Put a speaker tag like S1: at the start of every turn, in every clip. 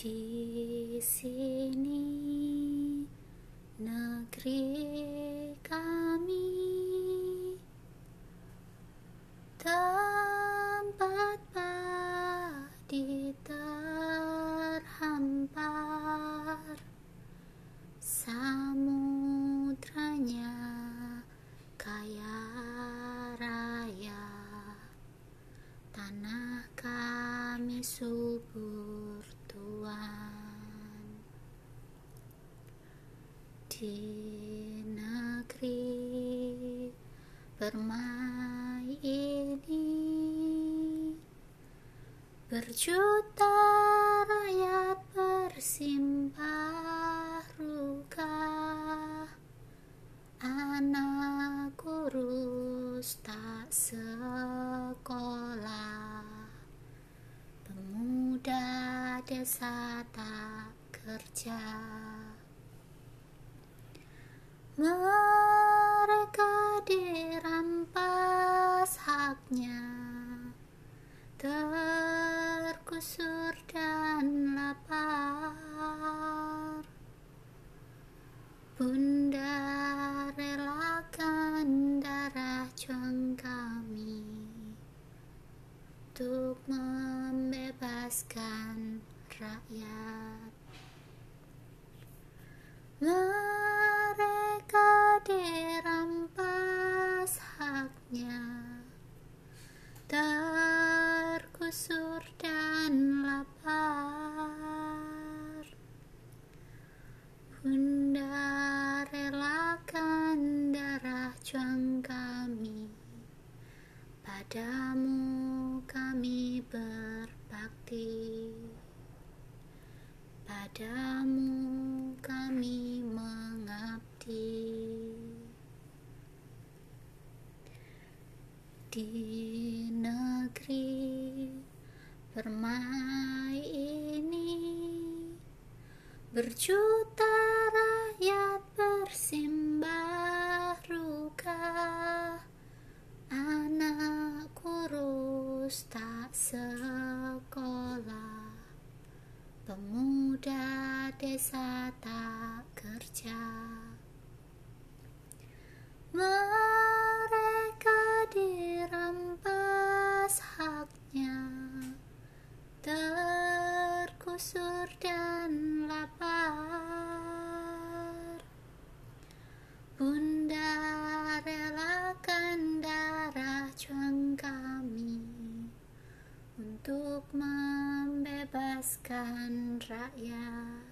S1: Di sini negeri kami. Tempat padi terhampar samudranya kaya raya. Tanah kami subur Tuhan. Di negeri permai ini berjuta rakyat bersimpah ruka. Anak kurus tak sekolah pemuda desa tak kerja. Mereka dirampas haknya terkusur dan lapar. Bunda relakan darah juang kami Untuk membebaskan rakyat. Mereka dirampas haknya Terkusur dan lapar. Bunda relakan darah juang kami Padamu kami berbakti Padamu kami mengabdi. Di negeri permai ini Berjuta rakyat bersimbah ruka. Anak kurus tak sekolah. Pemuda desa tak kerja. Mereka dirampas haknya Terkusur dan lapar. Bunda Untuk membebaskan rakyat.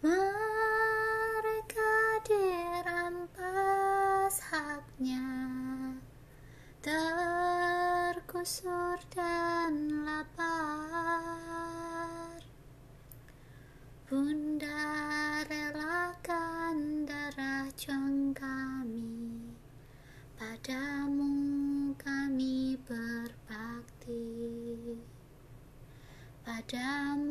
S1: Mereka dirampas haknya Terkusur dan lapar. Bunda Padamu